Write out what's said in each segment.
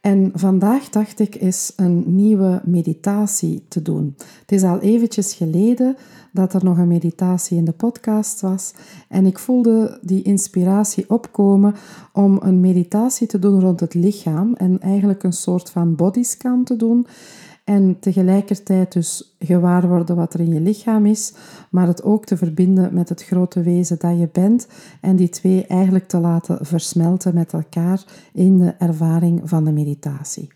en vandaag dacht ik eens een nieuwe meditatie te doen. Het is al eventjes geleden dat er nog een meditatie in de podcast was. En ik voelde die inspiratie opkomen om een meditatie te doen rond het lichaam. En eigenlijk een soort van bodyscan te doen. En tegelijkertijd dus gewaar worden wat er in je lichaam is, maar het ook te verbinden met het grote wezen dat je bent en die twee eigenlijk te laten versmelten met elkaar in de ervaring van de meditatie.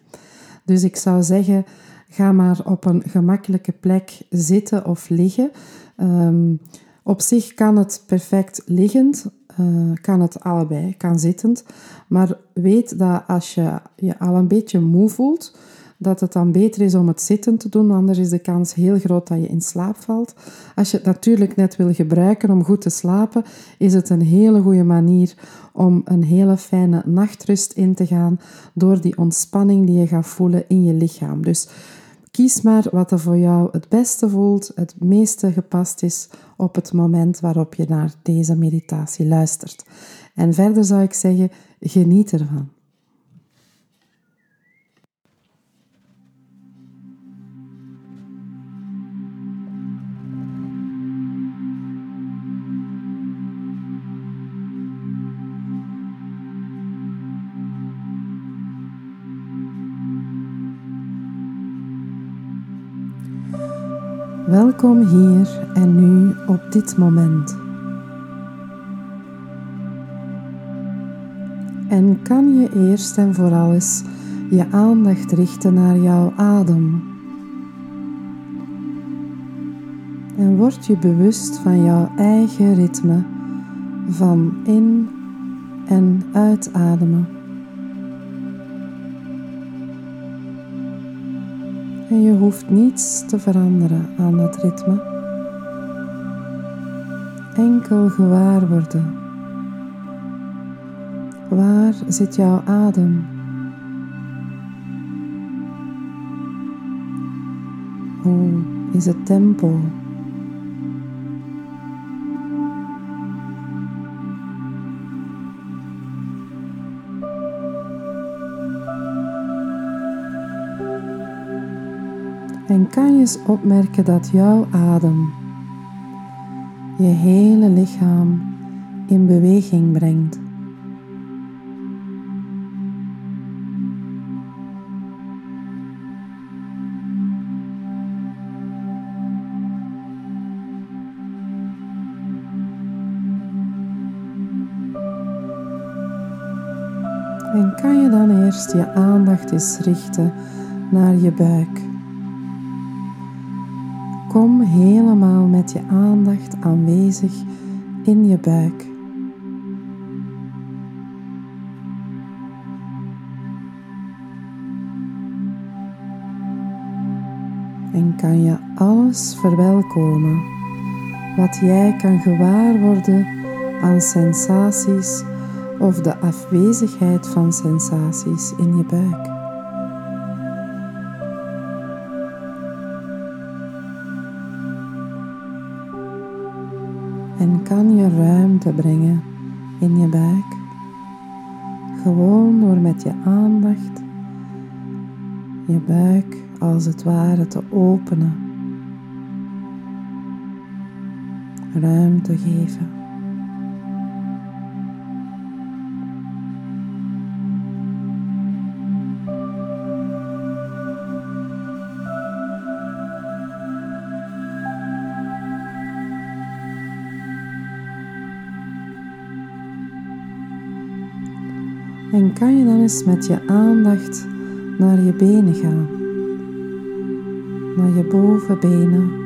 Dus ik zou zeggen, ga maar op een gemakkelijke plek zitten of liggen. Um, op zich kan het perfect liggend, uh, kan het allebei, kan zittend. Maar weet dat als je je al een beetje moe voelt, dat het dan beter is om het zitten te doen, anders is de kans heel groot dat je in slaap valt. Als je het natuurlijk net wil gebruiken om goed te slapen, is het een hele goede manier om een hele fijne nachtrust in te gaan door die ontspanning die je gaat voelen in je lichaam. Dus kies maar wat er voor jou het beste voelt, het meeste gepast is op het moment waarop je naar deze meditatie luistert. En verder zou ik zeggen, geniet ervan. Welkom hier en nu op dit moment. En kan je eerst en vooral eens je aandacht richten naar jouw adem. En word je bewust van jouw eigen ritme van in- en uitademen. En je hoeft niets te veranderen aan het ritme. Enkel gewaar worden. Waar zit jouw adem? Hoe is het tempo? En kan je eens opmerken dat jouw adem je hele lichaam in beweging brengt. En kan je dan eerst je aandacht eens richten naar je buik. Kom helemaal met je aandacht aanwezig in je buik. En kan je alles verwelkomen wat jij kan gewaar worden aan sensaties of de afwezigheid van sensaties in je buik. Ruimte brengen in je buik. Gewoon door met je aandacht je buik als het ware te openen. Ruimte geven. Kan je dan eens met je aandacht naar je benen gaan, naar je bovenbenen.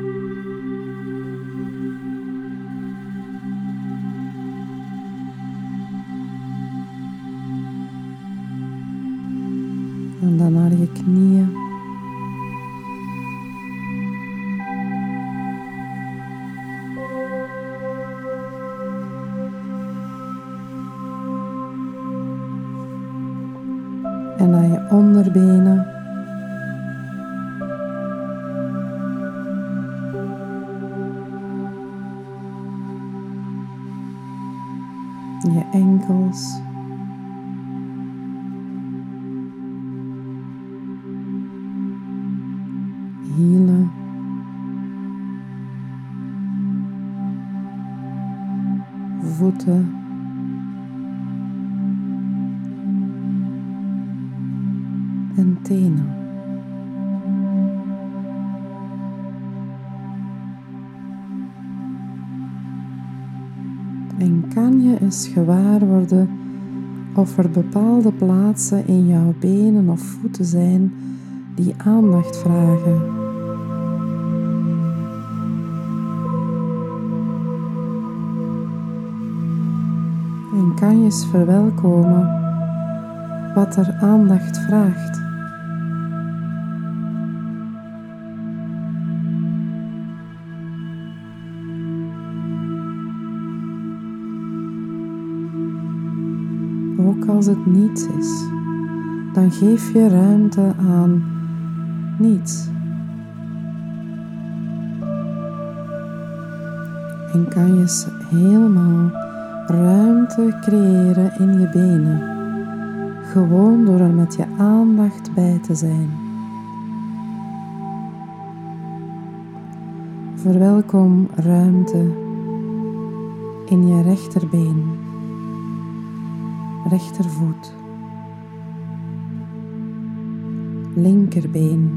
your ankles. Gewaar worden of er bepaalde plaatsen in jouw benen of voeten zijn die aandacht vragen? En kan je eens verwelkomen wat er aandacht vraagt? Als het niets is, dan geef je ruimte aan niets. En kan je helemaal ruimte creëren in je benen, gewoon door er met je aandacht bij te zijn. Verwelkom ruimte in je rechterbeen rechtervoet, linkerbeen,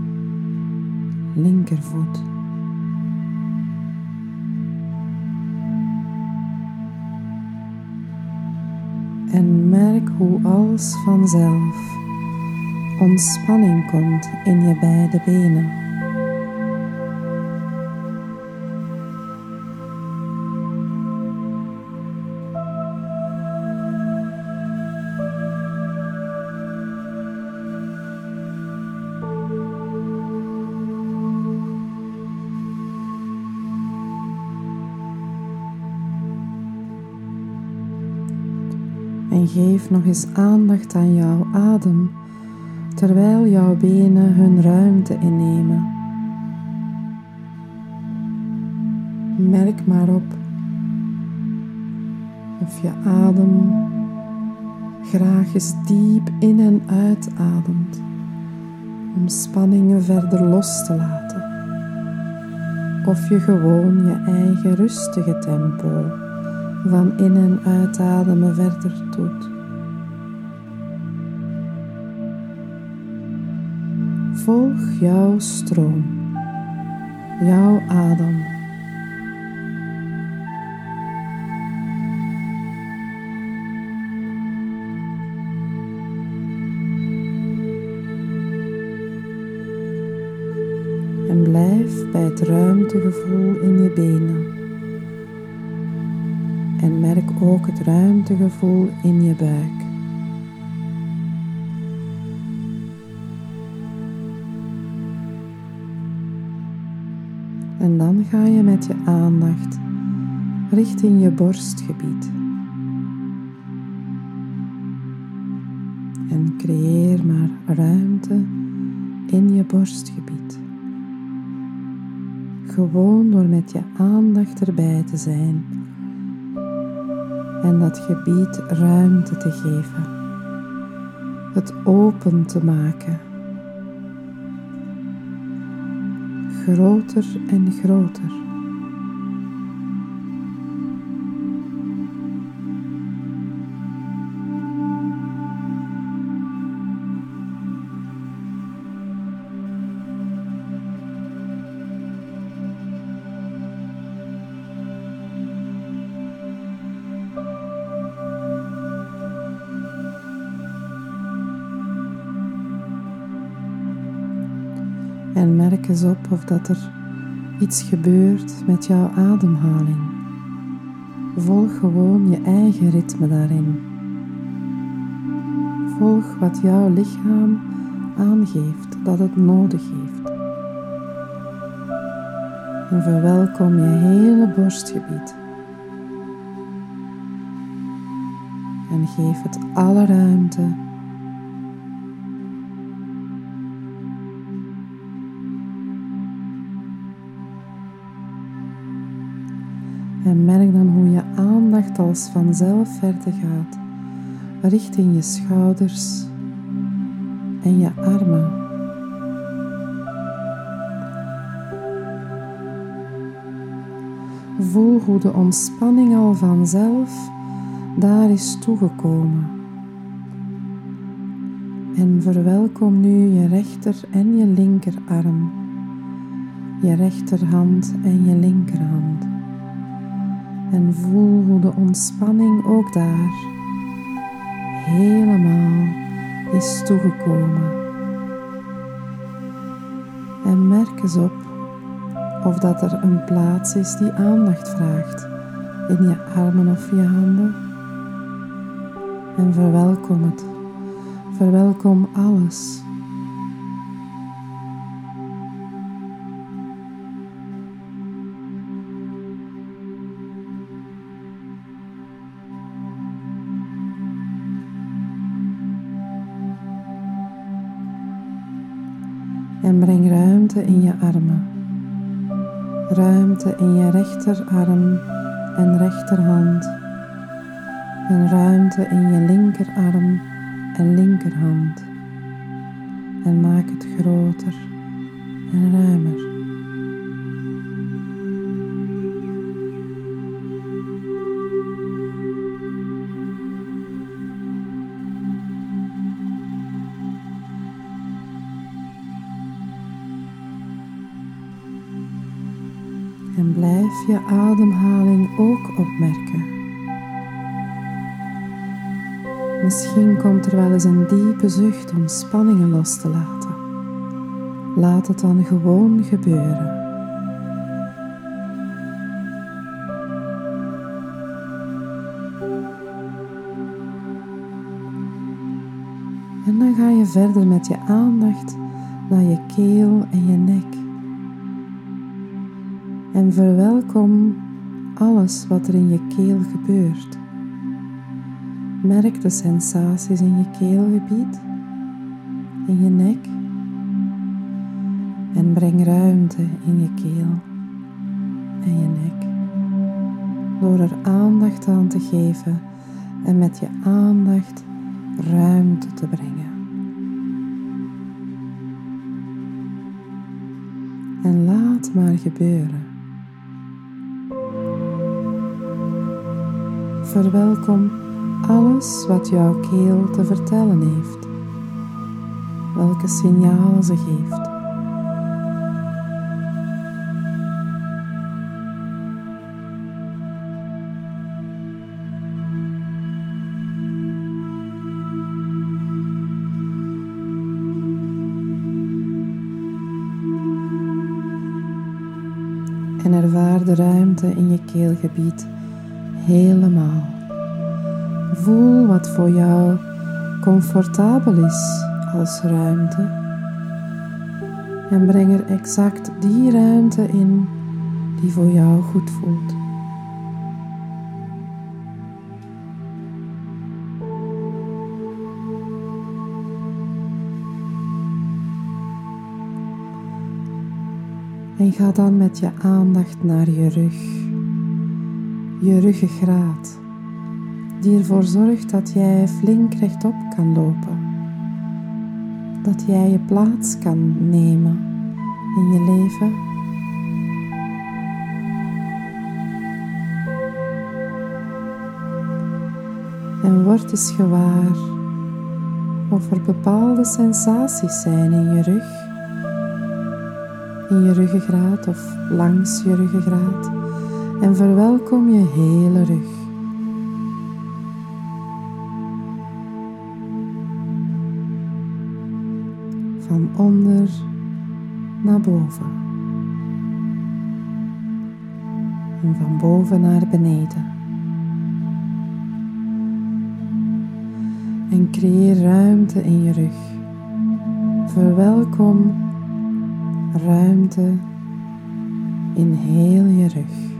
linkervoet. En merk hoe alles vanzelf ontspanning komt in je beide benen. En geef nog eens aandacht aan jouw adem terwijl jouw benen hun ruimte innemen. Merk maar op of je adem graag eens diep in en uitademt om spanningen verder los te laten. Of je gewoon je eigen rustige tempo van in- en uitademen verder doet. Volg jouw stroom, jouw adem. En blijf bij het ruimtegevoel in je benen. En merk ook het ruimtegevoel in je buik. En dan ga je met je aandacht richting je borstgebied. En creëer maar ruimte in je borstgebied. Gewoon door met je aandacht erbij te zijn en dat gebied ruimte te geven, het open te maken, groter en groter. En merk eens op of dat er iets gebeurt met jouw ademhaling. Volg gewoon je eigen ritme daarin. Volg wat jouw lichaam aangeeft dat het nodig heeft. En verwelkom je hele borstgebied. En geef het alle ruimte als vanzelf verder gaat, richting je schouders en je armen. Voel hoe de ontspanning al vanzelf daar is toegekomen. En verwelkom nu je rechter en je linkerarm, je rechterhand en je linkerhand. En voel hoe de ontspanning ook daar helemaal is toegekomen. En merk eens op of dat er een plaats is die aandacht vraagt in je armen of je handen. En verwelkom het. Verwelkom alles. Ruimte in je armen. Ruimte in je rechterarm en rechterhand. En ruimte in je linkerarm en linkerhand. En maak het groter en ruimer. Je ademhaling ook opmerken. Misschien komt er wel eens een diepe zucht om spanningen los te laten. Laat het dan gewoon gebeuren. En dan ga je verder met je aandacht naar je keel en je nek. En verwelkom alles wat er in je keel gebeurt. Merk de sensaties in je keelgebied, in je nek. En breng ruimte in je keel en je nek. Door er aandacht aan te geven en met je aandacht ruimte te brengen. En laat maar gebeuren. Verwelkom alles wat jouw keel te vertellen heeft, welke signalen ze geeft. En ervaar de ruimte in je keelgebied helemaal. Voel wat voor jou comfortabel is als ruimte. En breng er exact die ruimte in die voor jou goed voelt. En ga dan met je aandacht naar je rug, je ruggengraat die ervoor zorgt dat jij flink rechtop kan lopen. Dat jij je plaats kan nemen in je leven. En word eens gewaar of er bepaalde sensaties zijn in je rug, in je ruggengraat of langs je ruggengraat. En verwelkom je hele rug. van onder naar boven. En van boven naar beneden. En creëer ruimte in je rug. Verwelkom ruimte in heel je rug.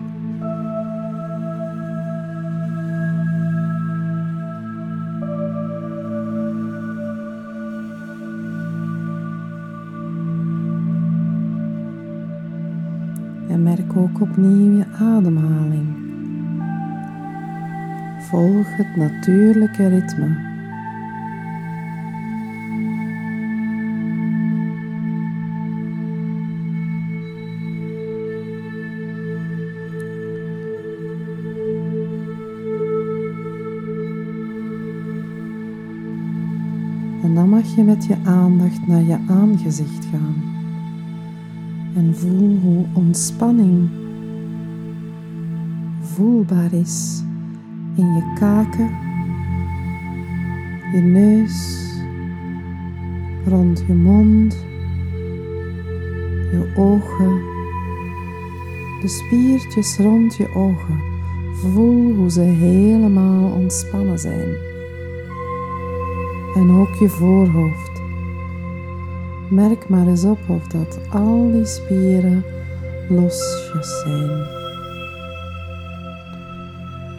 Ook opnieuw je ademhaling. Volg het natuurlijke ritme. En dan mag je met je aandacht naar je aangezicht gaan. En voel hoe ontspanning voelbaar is in je kaken, je neus, rond je mond, je ogen, de spiertjes rond je ogen. Voel hoe ze helemaal ontspannen zijn en ook je voorhoofd. Merk maar eens op of dat al die spieren losjes zijn.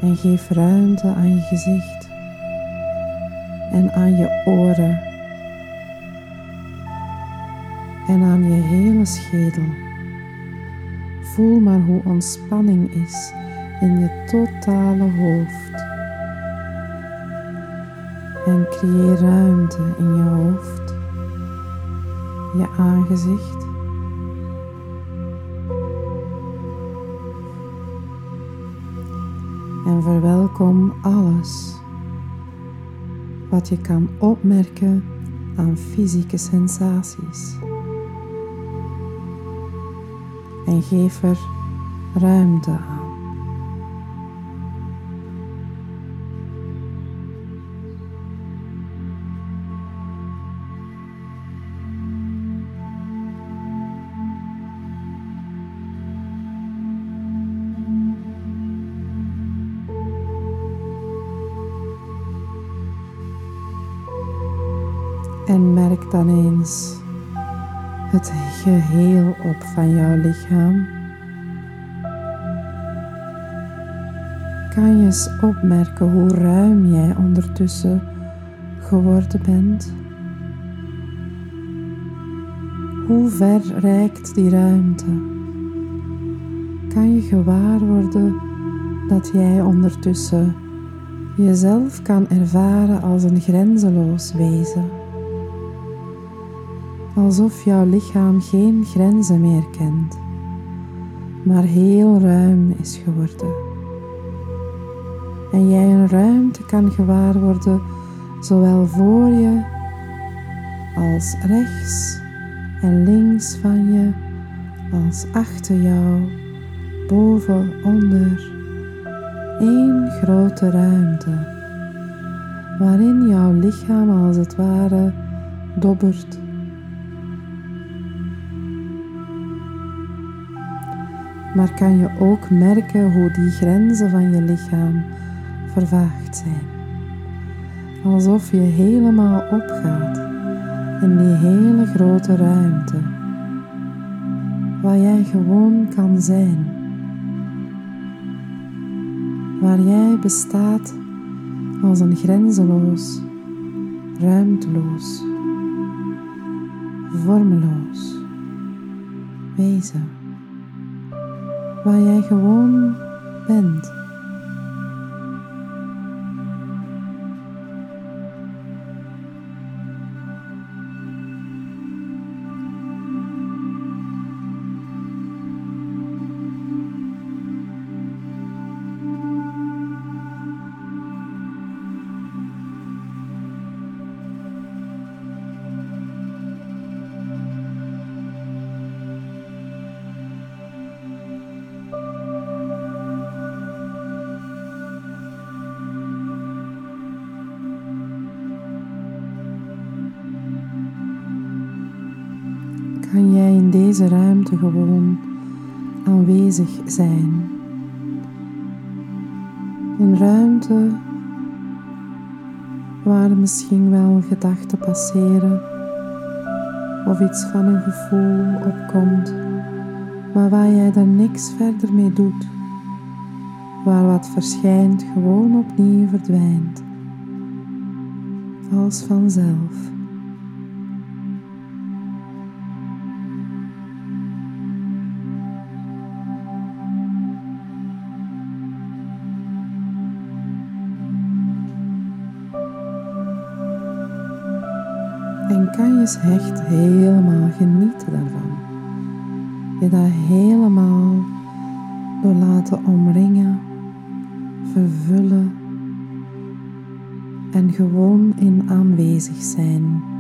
En geef ruimte aan je gezicht en aan je oren en aan je hele schedel. Voel maar hoe ontspanning is in je totale hoofd en creëer ruimte in je hoofd, je aangezicht. En verwelkom alles wat je kan opmerken aan fysieke sensaties. En geef er ruimte aan. Merk dan eens het geheel op van jouw lichaam. Kan je eens opmerken hoe ruim jij ondertussen geworden bent? Hoe ver reikt die ruimte? Kan je gewaar worden dat jij ondertussen jezelf kan ervaren als een grenzeloos wezen? Alsof jouw lichaam geen grenzen meer kent, maar heel ruim is geworden. En jij een ruimte kan gewaar worden, zowel voor je als rechts en links van je, als achter jou, boven, onder. Eén grote ruimte, waarin jouw lichaam als het ware dobbert maar kan je ook merken hoe die grenzen van je lichaam vervaagd zijn. Alsof je helemaal opgaat in die hele grote ruimte, waar jij gewoon kan zijn, waar jij bestaat als een grenzeloos, ruimteloos, vormeloos wezen waar jij gewoon bent. Gewoon aanwezig zijn. Een ruimte waar misschien wel gedachten passeren of iets van een gevoel opkomt, maar waar jij daar niks verder mee doet. Waar wat verschijnt gewoon opnieuw verdwijnt, als vanzelf. Eens echt helemaal genieten daarvan. Je daar helemaal door laten omringen, vervullen en gewoon in aanwezig zijn.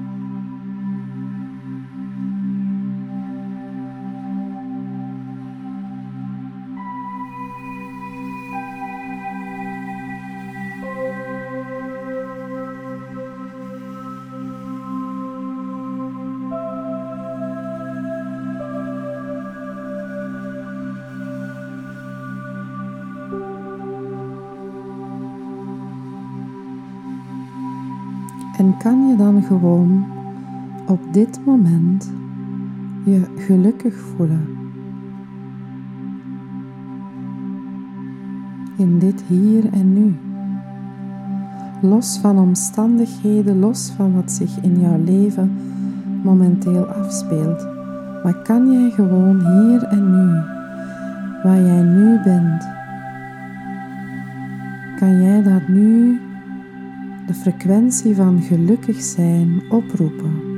En kan je dan gewoon op dit moment je gelukkig voelen? In dit hier en nu. Los van omstandigheden, los van wat zich in jouw leven momenteel afspeelt. Maar kan jij gewoon hier en nu, waar jij nu bent, kan jij daar nu de frequentie van gelukkig zijn oproepen.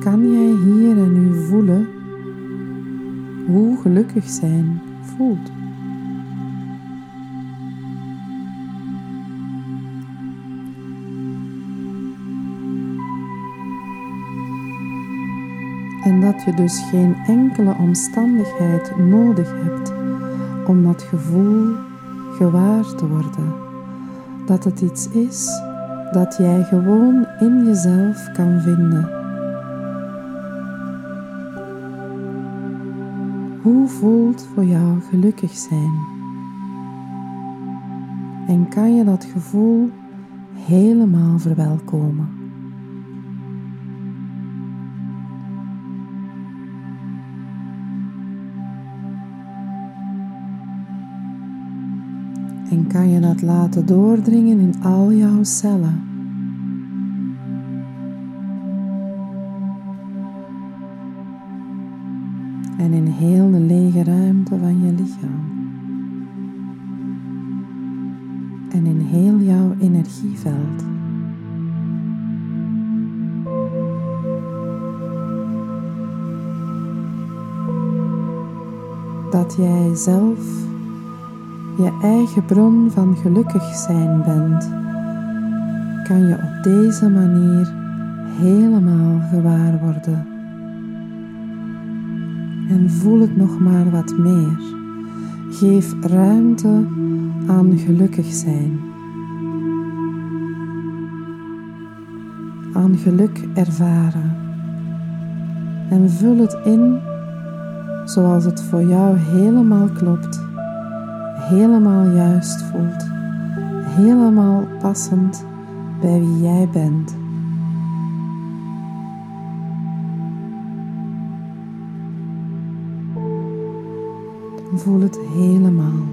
Kan jij hier en nu voelen hoe gelukkig zijn voelt? En dat je dus geen enkele omstandigheid nodig hebt om dat gevoel gewaar te worden. Dat het iets is dat jij gewoon in jezelf kan vinden. Hoe voelt voor jou gelukkig zijn? En kan je dat gevoel helemaal verwelkomen? En kan je dat laten doordringen in al jouw cellen. En in heel de lege ruimte van je lichaam. En in heel jouw energieveld. Dat jij zelf je eigen bron van gelukkig zijn bent, kan je op deze manier helemaal gewaar worden. En voel het nog maar wat meer. Geef ruimte aan gelukkig zijn. Aan geluk ervaren. En vul het in zoals het voor jou helemaal klopt helemaal juist voelt, helemaal passend bij wie jij bent. Voel het helemaal.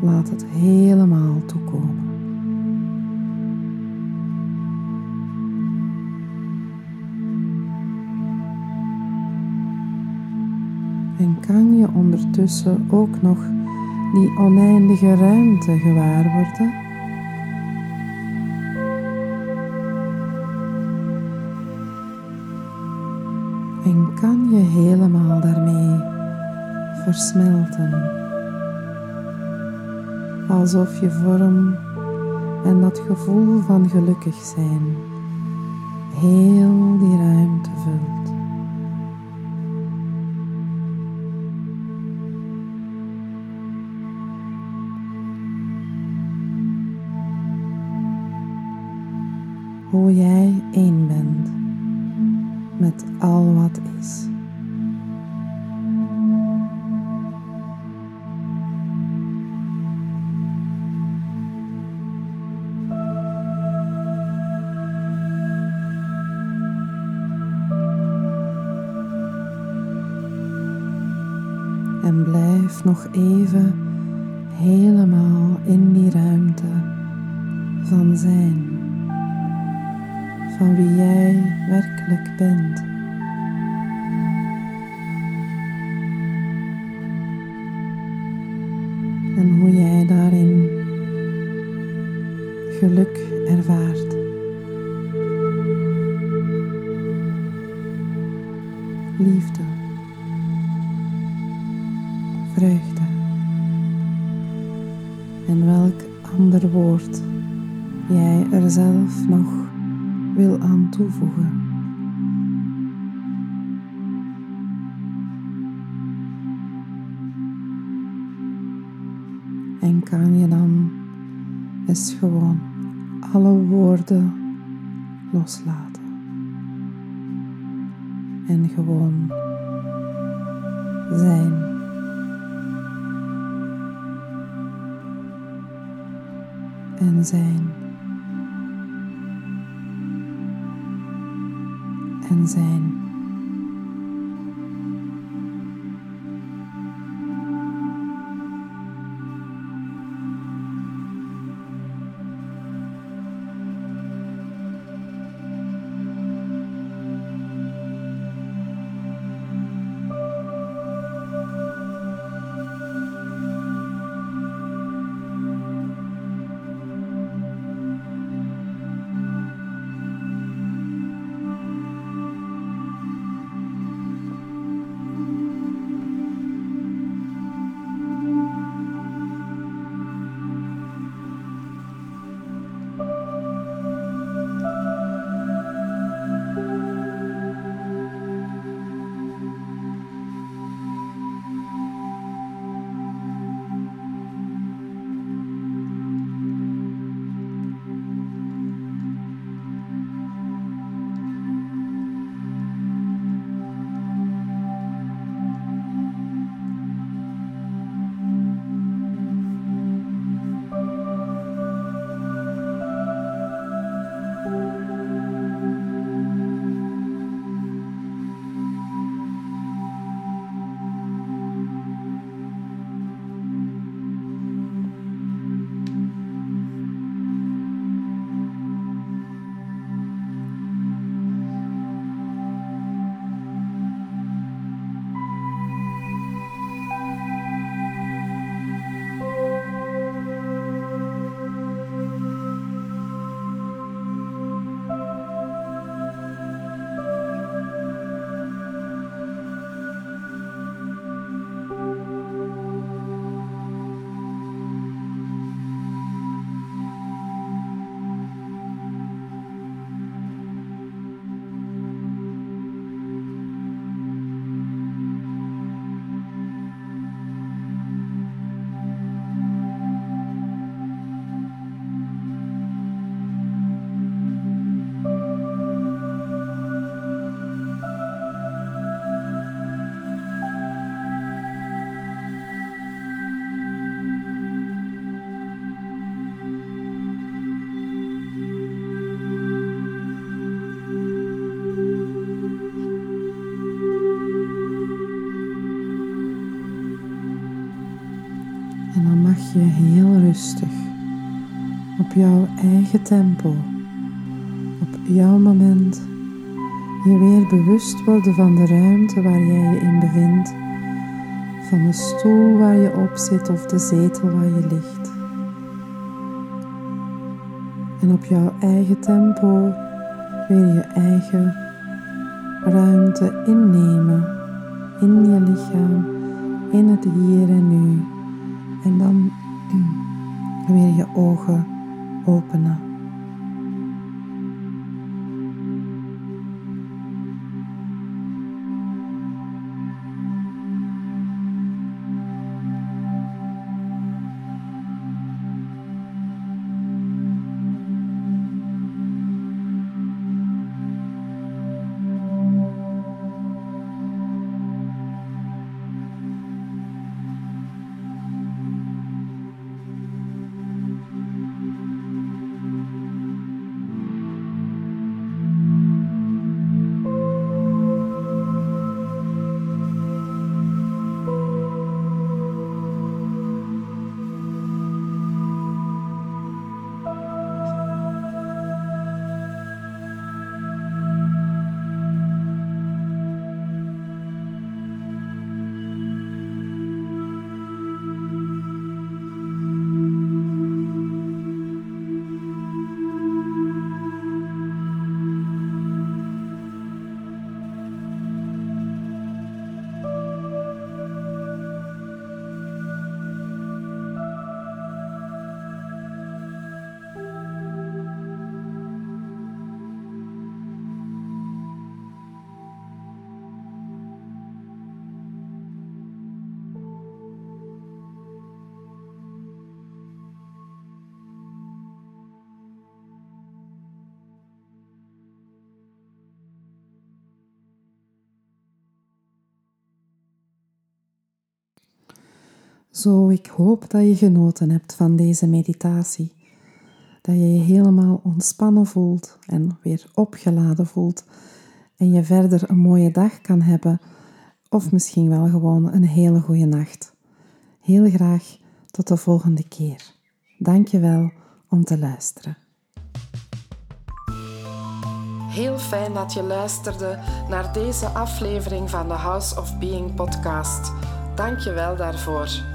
Laat het helemaal toekomen. En kan je ondertussen ook nog die oneindige ruimte gewaar worden? En kan je helemaal daarmee versmelten? Alsof je vorm en dat gevoel van gelukkig zijn heel die ruimte vult. Hoe jij één bent met al wat is. En blijf nog even helemaal in die ruimte van zijn van wie jij werkelijk bent. en hoe jij daarin geluk ervaart. Toevoegen. En kan je dan eens gewoon alle woorden loslaten. En gewoon zijn. En zijn. En zijn. Jouw eigen tempo, op jouw moment, je weer bewust worden van de ruimte waar jij je in bevindt, van de stoel waar je op zit of de zetel waar je ligt. En op jouw eigen tempo weer je eigen ruimte innemen in je lichaam, in het hier en nu. En dan weer je ogen openen. Zo, ik hoop dat je genoten hebt van deze meditatie. Dat je je helemaal ontspannen voelt en weer opgeladen voelt. En je verder een mooie dag kan hebben, of misschien wel gewoon een hele goede nacht. Heel graag tot de volgende keer. Dank je wel om te luisteren. Heel fijn dat je luisterde naar deze aflevering van de House of Being podcast. Dank je wel daarvoor.